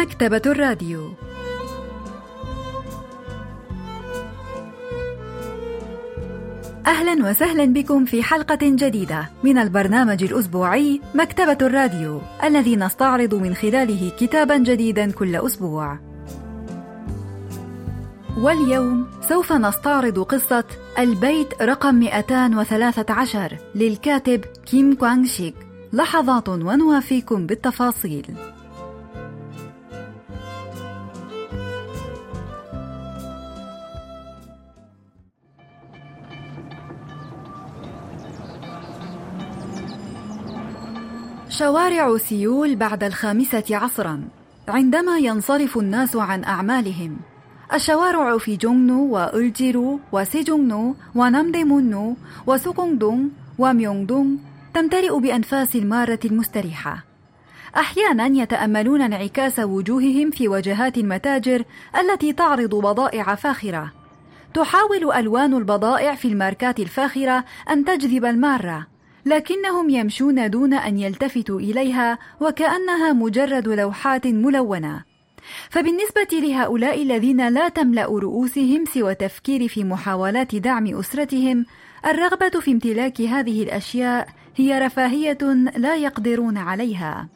مكتبة الراديو أهلا وسهلا بكم في حلقة جديدة من البرنامج الأسبوعي مكتبة الراديو الذي نستعرض من خلاله كتابا جديدا كل أسبوع. واليوم سوف نستعرض قصة البيت رقم 213 للكاتب كيم كوانغ شيك لحظات ونوافيكم بالتفاصيل. شوارع سيول بعد الخامسة عصرا عندما ينصرف الناس عن أعمالهم. الشوارع في جونgnو وألجيرو وسيجونgnو ونامديمونو وسوكونغدونغ وميونغدونغ تمتلئ بأنفاس المارة المستريحة. أحيانا يتأملون انعكاس وجوههم في وجهات المتاجر التي تعرض بضائع فاخرة. تحاول ألوان البضائع في الماركات الفاخرة أن تجذب المارة. لكنهم يمشون دون أن يلتفتوا إليها وكأنها مجرد لوحات ملونة. فبالنسبة لهؤلاء الذين لا تملأ رؤوسهم سوى التفكير في محاولات دعم أسرتهم الرغبة في امتلاك هذه الأشياء هي رفاهية لا يقدرون عليها.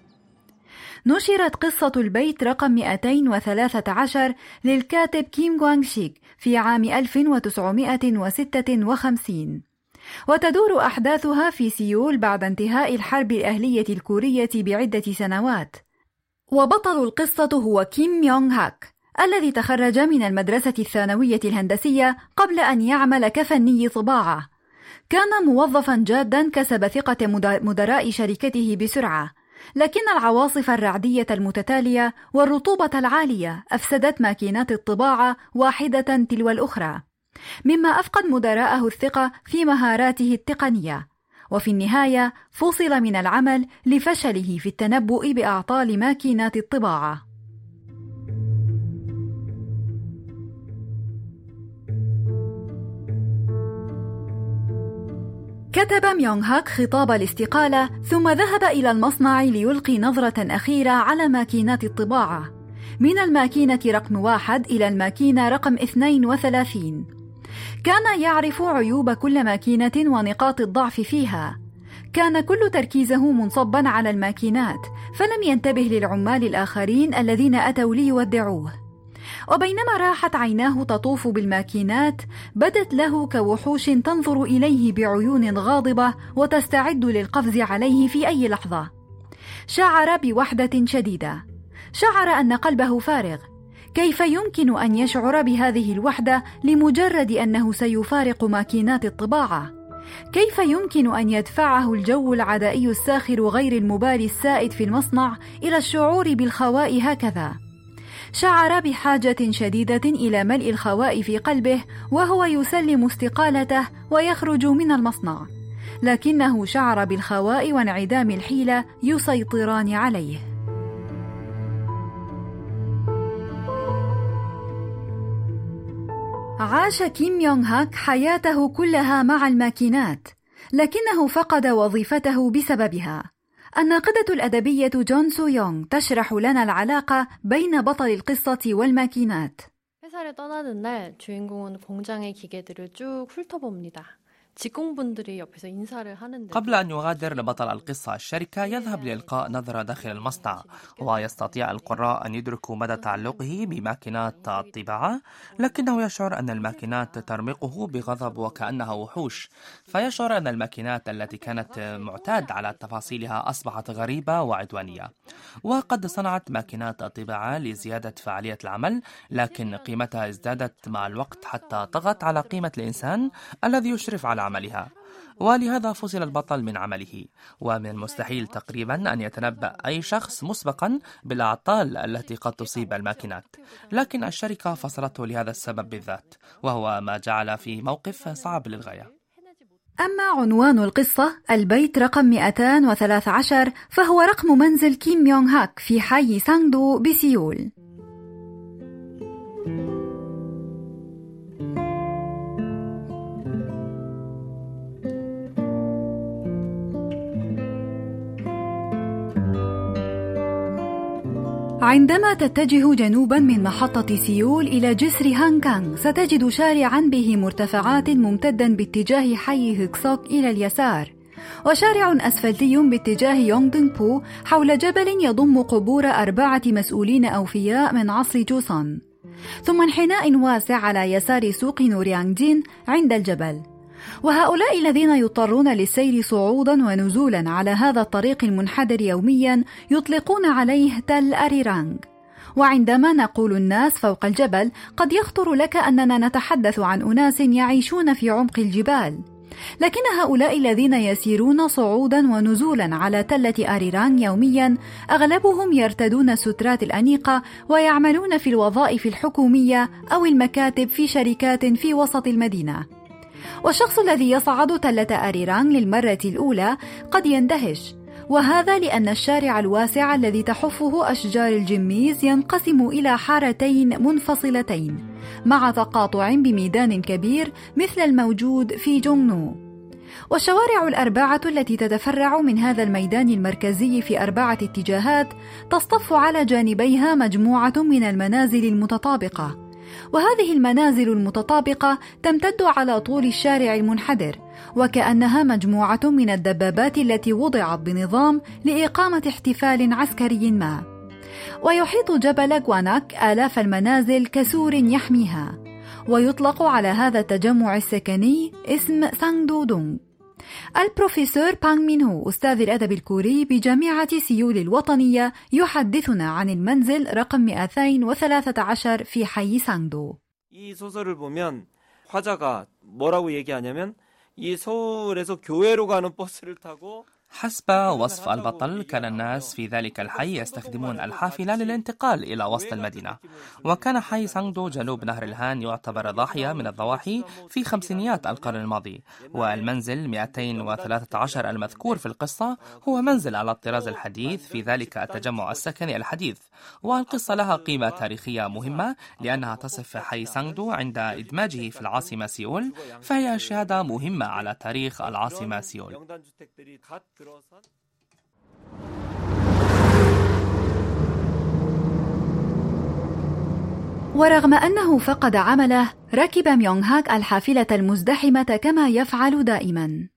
نشرت قصة البيت رقم 213 للكاتب كيم غوانغ شيك في عام 1956 وتدور أحداثها في سيول بعد انتهاء الحرب الأهلية الكورية بعدة سنوات. وبطل القصة هو كيم ميونغ هاك الذي تخرج من المدرسة الثانوية الهندسية قبل أن يعمل كفني طباعة كان موظفا جادا كسب ثقة مدراء شركته بسرعة. لكن العواصف الرعدية المتتالية والرطوبة العالية أفسدت ماكينات الطباعة واحدة تلو الأخرى. مما أفقد مدراءه الثقة في مهاراته التقنية. وفي النهاية فصل من العمل لفشله في التنبؤ بأعطال ماكينات الطباعة. كتب ميونغ هاك خطاب الاستقالة ثم ذهب إلى المصنع ليلقي نظرة أخيرة على ماكينات الطباعة. من الماكينة رقم واحد إلى الماكينة رقم 32 كان يعرف عيوب كل ماكينة ونقاط الضعف فيها. كان كل تركيزه منصبا على الماكينات فلم ينتبه للعمال الآخرين الذين أتوا ليودعوه. وبينما راحت عيناه تطوف بالماكينات بدت له كوحوش تنظر إليه بعيون غاضبة وتستعد للقفز عليه في أي لحظة. شعر بوحدة شديدة. شعر أن قلبه فارغ. كيف يمكن أن يشعر بهذه الوحدة لمجرد أنه سيفارق ماكينات الطباعة؟ كيف يمكن أن يدفعه الجو العدائي الساخر غير المبالي السائد في المصنع إلى الشعور بالخواء هكذا؟ شعر بحاجة شديدة إلى ملء الخواء في قلبه وهو يسلم استقالته ويخرج من المصنع لكنه شعر بالخواء وانعدام الحيلة يسيطران عليه. عاش كيم يونغ هاك حياته كلها مع الماكينات لكنه فقد وظيفته بسببها الناقدة الأدبية جون سو يونغ تشرح لنا العلاقة بين بطل القصة والماكينات 회사를 떠나는 날 주인공은 공장의 기계들을 쭉 훑어봅니다. قبل أن يغادر بطل القصة الشركة يذهب لإلقاء نظرة داخل المصنع ويستطيع القراء أن يدركوا مدى تعلقه بماكينات الطباعة لكنه يشعر أن الماكينات ترمقه بغضب وكأنها وحوش فيشعر أن الماكينات التي كانت معتاد على تفاصيلها أصبحت غريبة وعدوانية. وقد صنعت ماكينات الطباعة لزيادة فعالية العمل لكن قيمتها ازدادت مع الوقت حتى طغت على قيمة الإنسان الذي يشرف على عملها. ولهذا فصل البطل من عمله. ومن المستحيل تقريبا أن يتنبأ أي شخص مسبقا بالأعطال التي قد تصيب الماكينات. لكن الشركة فصلته لهذا السبب بالذات وهو ما جعل في موقف صعب للغاية. أما عنوان القصة البيت رقم 213 فهو رقم منزل كيم يونغ هاك في حي سانغدو بسيول. عندما تتجه جنوبا من محطة سيول إلى جسر هانغ كانغ ستجد شارعا به مرتفعات ممتدا باتجاه حي هيكسوك إلى اليسار. وشارع أسفلتي باتجاه يونغ بو حول جبل يضم قبور أربعة مسؤولين أوفياء من عصر جوسون. ثم انحناء واسع على يسار سوق نوريانغجين عند الجبل. وهؤلاء الذين يضطرون للسير صعودا ونزولا على هذا الطريق المنحدر يوميا يطلقون عليه تل أريرانغ. وعندما نقول الناس فوق الجبل قد يخطر لك أننا نتحدث عن أناس يعيشون في عمق الجبال. لكن هؤلاء الذين يسيرون صعودا ونزولا على تلة أريران يوميا أغلبهم يرتدون السترات الأنيقة ويعملون في الوظائف الحكومية أو المكاتب في شركات في وسط المدينة. والشخص الذي يصعد تلة أريران للمرة الأولى قد يندهش. وهذا لأن الشارع الواسع الذي تحفه أشجار الجميز ينقسم إلى حارتين منفصلتين مع تقاطع بميدان كبير مثل الموجود في جونغنو. والشوارع الأربعة التي تتفرع من هذا الميدان المركزي في أربعة اتجاهات تصطف على جانبيها مجموعة من المنازل المتطابقة. وهذه المنازل المتطابقة تمتد على طول الشارع المنحدر وكأنها مجموعة من الدبابات التي وضعت بنظام لإقامة احتفال عسكري ما. ويحيط جبل غواناك آلاف المنازل كسور يحميها ويطلق على هذا التجمع السكني اسم سانغدودونغ البروفيسور بانغ مينهو أستاذ الأدب الكوري بجامعة سيول الوطنية يحدثنا عن المنزل رقم 213 في حي سانغدو. 이 소설을 보면 화자가 뭐라고 얘기하냐면 이 서울에서 교회로 가는 버스를 타고 حسب وصف البطل كان الناس في ذلك الحي يستخدمون الحافلة للانتقال إلى وسط المدينة. وكان حي سانغدو جنوب نهر الهان يعتبر ضاحية من الضواحي في خمسينيات القرن الماضي. والمنزل 213 المذكور في القصة هو منزل على الطراز الحديث في ذلك التجمع السكني الحديث. والقصة لها قيمة تاريخية مهمة لأنها تصف حي سانغدو عند إدماجه في العاصمة سيول فهي شهادة مهمة على تاريخ العاصمة سيول. ورغم أنه فقد عمله ركب ميونغ هاك الحافلة المزدحمة كما يفعل دائما.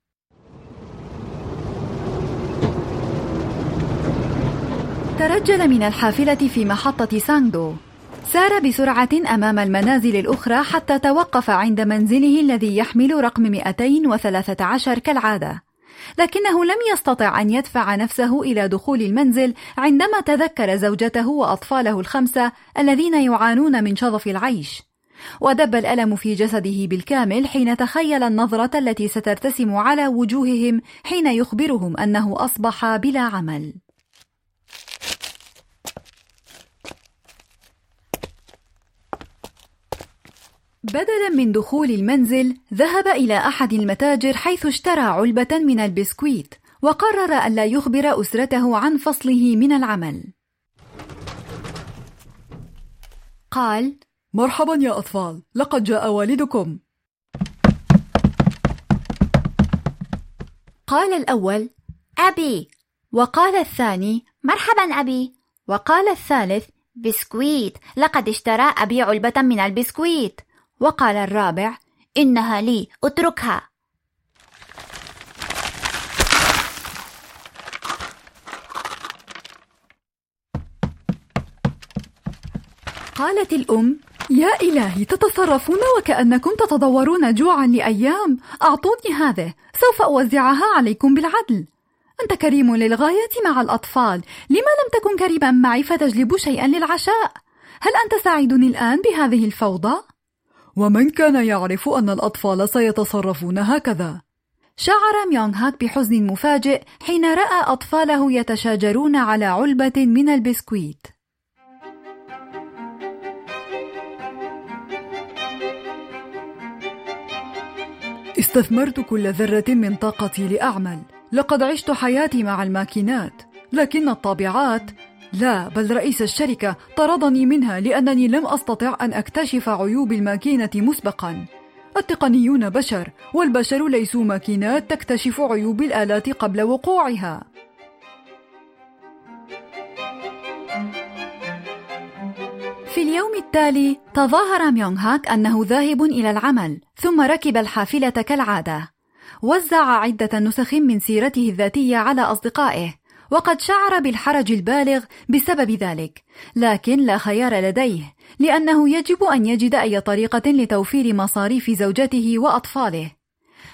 ترجل من الحافلة في محطة سانغدو. سار بسرعة أمام المنازل الأخرى حتى توقف عند منزله الذي يحمل رقم 213 كالعادة. لكنه لم يستطع أن يدفع نفسه إلى دخول المنزل عندما تذكر زوجته وأطفاله الخمسة الذين يعانون من شظف العيش. ودب الألم في جسده بالكامل حين تخيل النظرة التي سترتسم على وجوههم حين يخبرهم أنه أصبح بلا عمل. بدلا من دخول المنزل ذهب إلى أحد المتاجر حيث اشترى علبة من البسكويت وقرر ألا يخبر أسرته عن فصله من العمل. قال مرحبا يا أطفال لقد جاء والدكم. قال الأول أبي. وقال الثاني مرحبا أبي. وقال الثالث بسكويت لقد اشترى أبي علبة من البسكويت. وقال الرابع إنها لي اتركها. قالت الأم يا إلهي تتصرفون وكأنكم تتضورون جوعا لأيام. أعطوني هذه سوف أوزعها عليكم بالعدل. أنت كريم للغاية مع الأطفال لما لم تكن كريما معي فتجلب شيئا للعشاء. هل أنت سعيد الآن بهذه الفوضى؟ ومن كان يعرف أن الأطفال سيتصرفون هكذا؟ شعر ميونغ هاك بحزن مفاجئ حين رأى أطفاله يتشاجرون على علبة من البسكويت. استثمرت كل ذرة من طاقتي لأعمل، لقد عشت حياتي مع الماكينات، لكن الطابعات لا بل رئيس الشركة طردني منها لأنني لم أستطع أن أكتشف عيوب الماكينة مسبقا. التقنيون بشر والبشر ليسوا ماكينات تكتشف عيوب الآلات قبل وقوعها. في اليوم التالي تظاهر ميونغ هاك أنه ذاهب إلى العمل ثم ركب الحافلة كالعادة. وزع عدة نسخ من سيرته الذاتية على أصدقائه. وقد شعر بالحرج البالغ بسبب ذلك. لكن لا خيار لديه لأنه يجب أن يجد أي طريقة لتوفير مصاريف زوجته وأطفاله.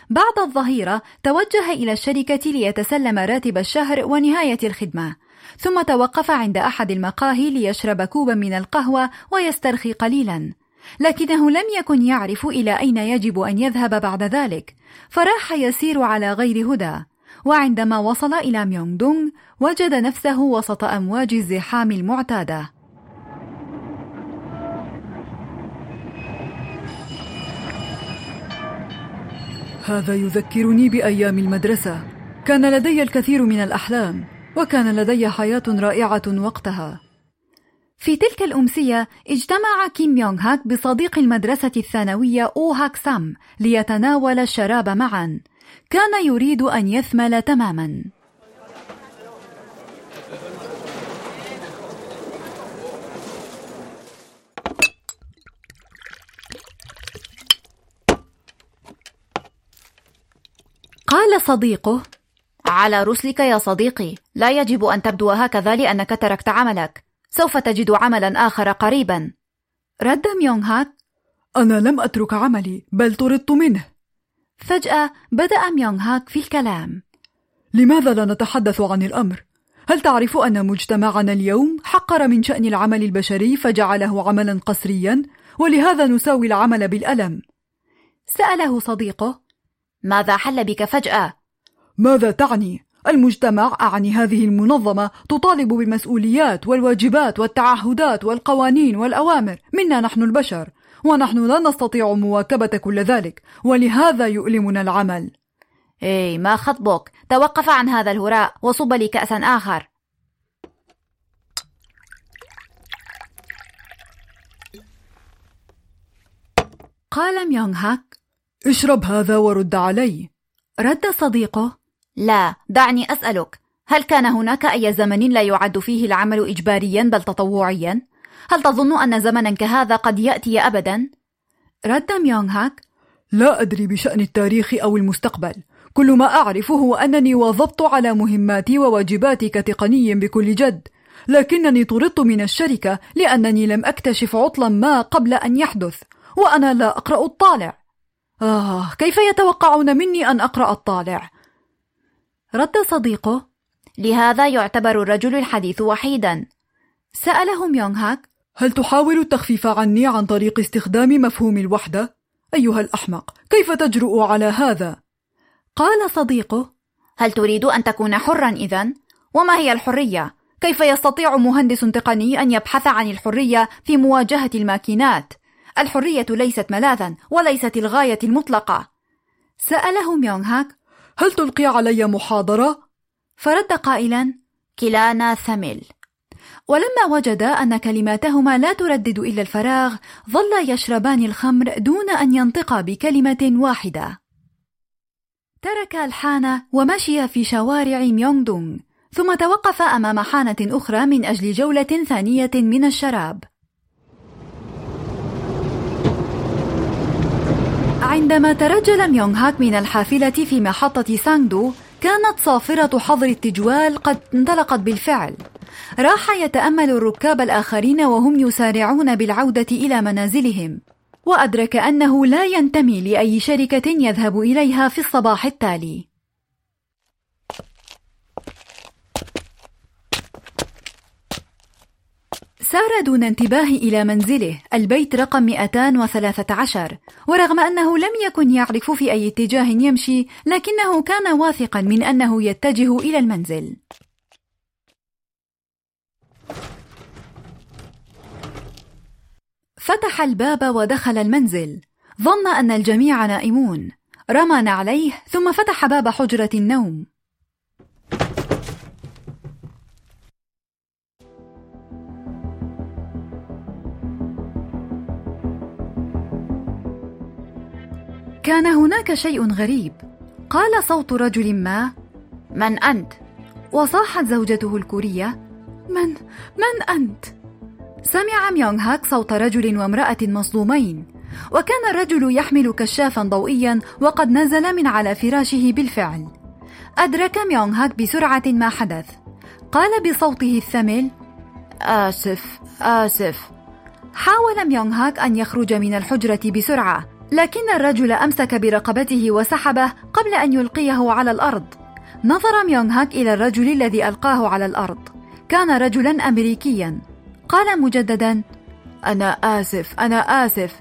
بعد الظهيرة توجه إلى الشركة ليتسلم راتب الشهر ونهاية الخدمة ثم توقف عند أحد المقاهي ليشرب كوبا من القهوة ويسترخي قليلا. لكنه لم يكن يعرف إلى أين يجب أن يذهب بعد ذلك فراح يسير على غير هدى. وعندما وصل إلى ميونغ دونغ وجد نفسه وسط أمواج الزحام المعتادة. هذا يذكرني بأيام المدرسة. كان لدي الكثير من الأحلام وكان لدي حياة رائعة وقتها. في تلك الأمسية اجتمع كيم يونغ هاك بصديق المدرسة الثانوية أو هاك سام ليتناول الشراب معا. كان يريد أن يثمل تماما. قال صديقه على رسلك يا صديقي. لا يجب أن تبدو هكذا لأنك تركت عملك. سوف تجد عملا آخر قريبا. رد ميونغ هاك أنا لم أترك عملي بل طردت منه. فجأة بدأ ميونغ هاك في الكلام لماذا لا نتحدث عن الأمر؟ هل تعرف أن مجتمعنا اليوم حقر من شأن العمل البشري فجعله عملا قسريا ولهذا نساوي العمل بالألم سأله صديقه ماذا حل بك فجأة؟ ماذا تعني؟ المجتمع أعني هذه المنظمة تطالب بالمسؤوليات والواجبات والتعهدات والقوانين والأوامر منا نحن البشر ونحن لا نستطيع مواكبة كل ذلك ولهذا يؤلمنا العمل. إيه ما خطبك. توقف عن هذا الهراء وصب لي كأسا آخر. قال ميونغ هاك اشرب هذا ورد علي. رد صديقه لا دعني أسألك هل كان هناك أي زمن لا يعد فيه العمل إجباريا بل تطوعيا؟ هل تظن أن زمنا كهذا قد يأتي أبدا؟ رد ميونغ هاك لا أدري بشأن التاريخ أو المستقبل كل ما أعرف هو أنني واظبت على مهماتي وواجباتي كتقني بكل جد لكنني طردت من الشركة لأنني لم أكتشف عطلا ما قبل أن يحدث وأنا لا أقرأ الطالع آه كيف يتوقعون مني أن أقرأ الطالع؟ رد صديقه لهذا يعتبر الرجل الحديث وحيدا سأله ميونغ هاك هل تحاول التخفيف عني عن طريق استخدام مفهوم الوحدة؟ أيها الأحمق كيف تجرؤ على هذا؟ قال صديقه هل تريد أن تكون حرا إذا؟ وما هي الحرية؟ كيف يستطيع مهندس تقني أن يبحث عن الحرية في مواجهة الماكينات؟ الحرية ليست ملاذا وليست الغاية المطلقة سأله ميونغ هاك هل تلقي علي محاضرة؟ فرد قائلا كلانا ثمل ولما وجد أن كلماتهما لا تردد إلا الفراغ ظل يشربان الخمر دون أن ينطقا بكلمة واحدة. ترك الحانة ومشي في شوارع ميونغ دونغ ثم توقف أمام حانة أخرى من أجل جولة ثانية من الشراب. عندما ترجل ميونغ هاك من الحافلة في محطة سانغدو كانت صافرة حظر التجوال قد انطلقت بالفعل. راح يتأمل الركاب الآخرين وهم يسارعون بالعودة إلى منازلهم. وأدرك أنه لا ينتمي لأي شركة يذهب إليها في الصباح التالي. سار دون انتباه إلى منزله. البيت رقم 213 ورغم أنه لم يكن يعرف في أي اتجاه يمشي لكنه كان واثقا من أنه يتجه إلى المنزل. فتح الباب ودخل المنزل ظن أن الجميع نائمون رمى نعليه ثم فتح باب حجرة النوم كان هناك شيء غريب قال صوت رجل ما من أنت؟ وصاحت زوجته الكورية من من أنت؟ سمع ميونغ هاك صوت رجل وامرأة مصدومين وكان الرجل يحمل كشافا ضوئيا وقد نزل من على فراشه بالفعل. أدرك ميونغ هاك بسرعة ما حدث. قال بصوته الثمل آسف آسف. حاول ميونغ هاك أن يخرج من الحجرة بسرعة لكن الرجل أمسك برقبته وسحبه قبل أن يلقيه على الأرض. نظر ميونغ هاك إلى الرجل الذي ألقاه على الأرض. كان رجلا أمريكيا. قال مجددا أنا آسف أنا آسف.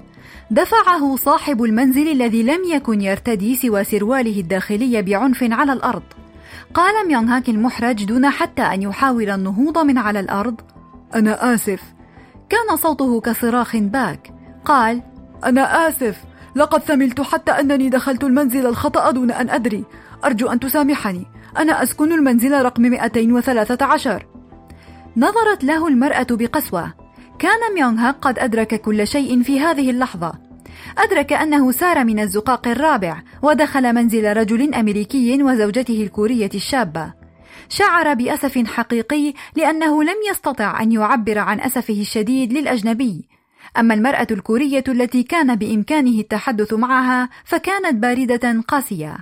دفعه صاحب المنزل الذي لم يكن يرتدي سوى سرواله الداخلي بعنف على الأرض. قال ميونغ هاك المحرج دون حتى أن يحاول النهوض من على الأرض. أنا آسف. كان صوته كصراخ باك. قال أنا آسف. لقد ثملت حتى أنني دخلت المنزل الخطأ دون أن أدري. أرجو أن تسامحني. أنا أسكن المنزل رقم 213 نظرت له المرأة بقسوة. كان ميونغ هاك قد أدرك كل شيء في هذه اللحظة. أدرك أنه سار من الزقاق الرابع ودخل منزل رجل أمريكي وزوجته الكورية الشابة. شعر بأسف حقيقي لأنه لم يستطع أن يعبر عن أسفه الشديد للأجنبي. أما المرأة الكورية التي كان بإمكانه التحدث معها فكانت باردة قاسية.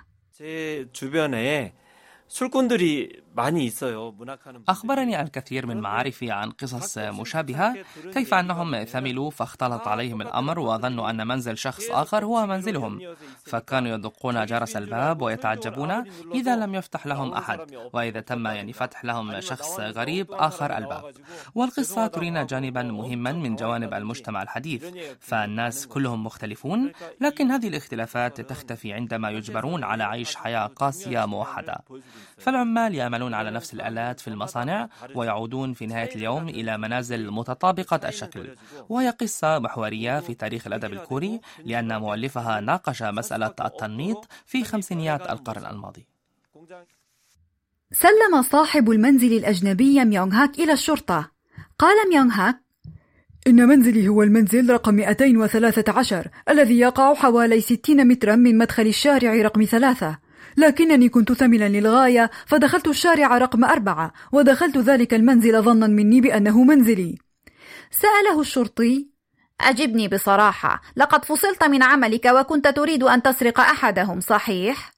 أخبرني الكثير من معارفي عن قصص مشابهة كيف أنهم ثملوا فاختلط عليهم الأمر وظنوا أن منزل شخص آخر هو منزلهم. فكانوا يدقون جرس الباب ويتعجبون إذا لم يفتح لهم أحد. وإذا تم يعني فتح لهم شخص غريب آخر الباب. والقصة ترينا جانبا مهما من جوانب المجتمع الحديث. فالناس كلهم مختلفون. لكن هذه الاختلافات تختفي عندما يجبرون على عيش حياة قاسية موحدة. فالعمال يعملون على نفس الآلات في المصانع ويعودون في نهاية اليوم إلى منازل متطابقة الشكل. وهي قصة محورية في تاريخ الأدب الكوري لأن مؤلفها ناقش مسألة التنميط في خمسينيات القرن الماضي. سلم صاحب المنزل الأجنبي ميونغ هاك إلى الشرطة. قال ميونغ هاك إن منزلي هو المنزل رقم 213 الذي يقع حوالي 60 مترا من مدخل الشارع رقم ثلاثة. لكنني كنت ثملا للغاية فدخلت الشارع رقم أربعة ودخلت ذلك المنزل ظنا مني بأنه منزلي سأله الشرطي أجبني بصراحة لقد فصلت من عملك وكنت تريد أن تسرق أحدهم صحيح؟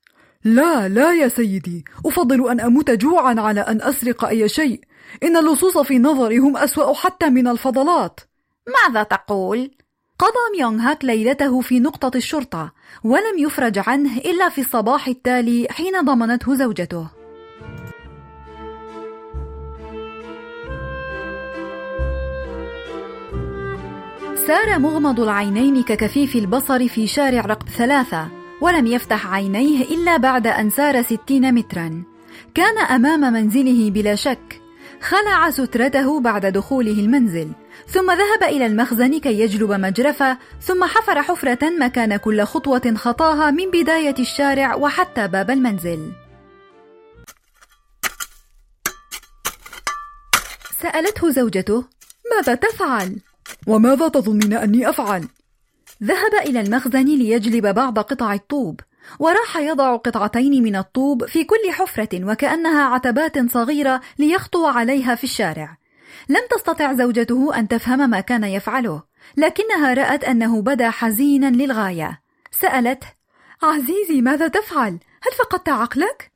لا لا يا سيدي أفضل أن أموت جوعا على أن أسرق أي شيء إن اللصوص في نظري هم أسوأ حتى من الفضلات ماذا تقول؟ قضى ميونغ هاك ليلته في نقطة الشرطة ولم يفرج عنه إلا في الصباح التالي حين ضمنته زوجته. سار مغمض العينين ككفيف البصر في شارع رقم ثلاثة ولم يفتح عينيه إلا بعد أن سار ستين مترا. كان أمام منزله بلا شك خلع سترته بعد دخوله المنزل. ثم ذهب إلى المخزن كي يجلب مجرفة ثم حفر حفرة مكان كل خطوة خطاها من بداية الشارع وحتى باب المنزل سألته زوجته ماذا تفعل؟ وماذا تظنين أني أفعل؟ ذهب إلى المخزن ليجلب بعض قطع الطوب وراح يضع قطعتين من الطوب في كل حفرة وكأنها عتبات صغيرة ليخطو عليها في الشارع لم تستطع زوجته أن تفهم ما كان يفعله لكنها رأت أنه بدا حزينا للغاية. سألت عزيزي ماذا تفعل؟ هل فقدت عقلك؟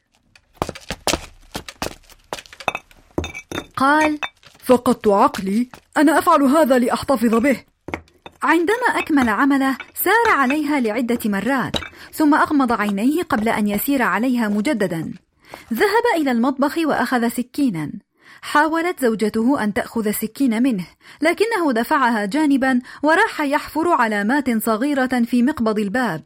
قال فقدت عقلي. أنا أفعل هذا لأحتفظ به. عندما أكمل عمله سار عليها لعدة مرات ثم أغمض عينيه قبل أن يسير عليها مجددا. ذهب إلى المطبخ وأخذ سكينا. حاولت زوجته أن تأخذ السكين منه لكنه دفعها جانبا وراح يحفر علامات صغيرة في مقبض الباب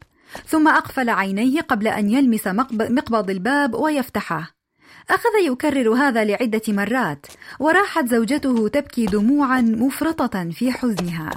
ثم أقفل عينيه قبل أن يلمس مقبض الباب ويفتحه. أخذ يكرر هذا لعدة مرات وراحت زوجته تبكي دموعا مفرطة في حزنها.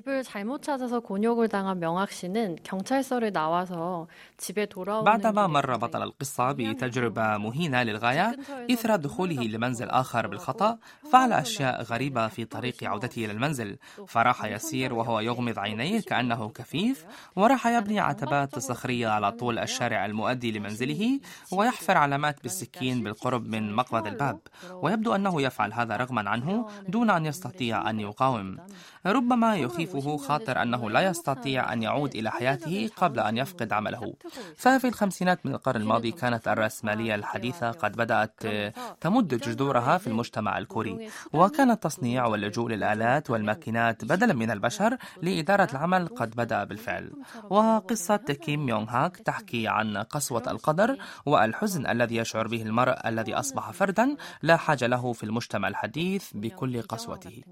집을 잘못 찾아서 곤욕을 당한 명학 씨는 경찰서를 나와서 집에 돌아오는 بعدما مر بطل القصة بتجربة مهينة للغاية إثر دخوله لمنزل آخر بالخطأ فعل أشياء غريبة في طريق عودته إلى المنزل فراح يسير وهو يغمض عينيه كأنه كفيف وراح يبني عتبات صخرية على طول الشارع المؤدي لمنزله ويحفر علامات بالسكين بالقرب من مقبض الباب ويبدو أنه يفعل هذا رغما عنه دون أن يستطيع أن يقاوم ربما يخيفه خاطر أنه لا يستطيع أن يعود إلى حياته قبل أن يفقد عمله. ففي الخمسينات من القرن الماضي كانت الرأسمالية الحديثة قد بدأت تمد جذورها في المجتمع الكوري وكان التصنيع واللجوء للآلات والماكينات بدلا من البشر لإدارة العمل قد بدأ بالفعل. وقصة كيم يونغ هاك تحكي عن قسوة القدر والحزن الذي يشعر به المرء الذي أصبح فردا لا حاجة له في المجتمع الحديث بكل قسوته.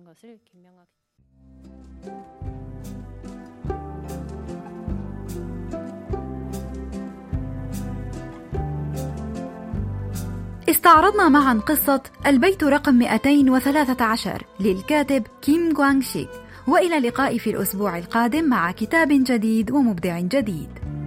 استعرضنا معا قصة البيت رقم 213 للكاتب كيم جوانغ شيك وإلى اللقاء في الأسبوع القادم مع كتاب جديد ومبدع جديد.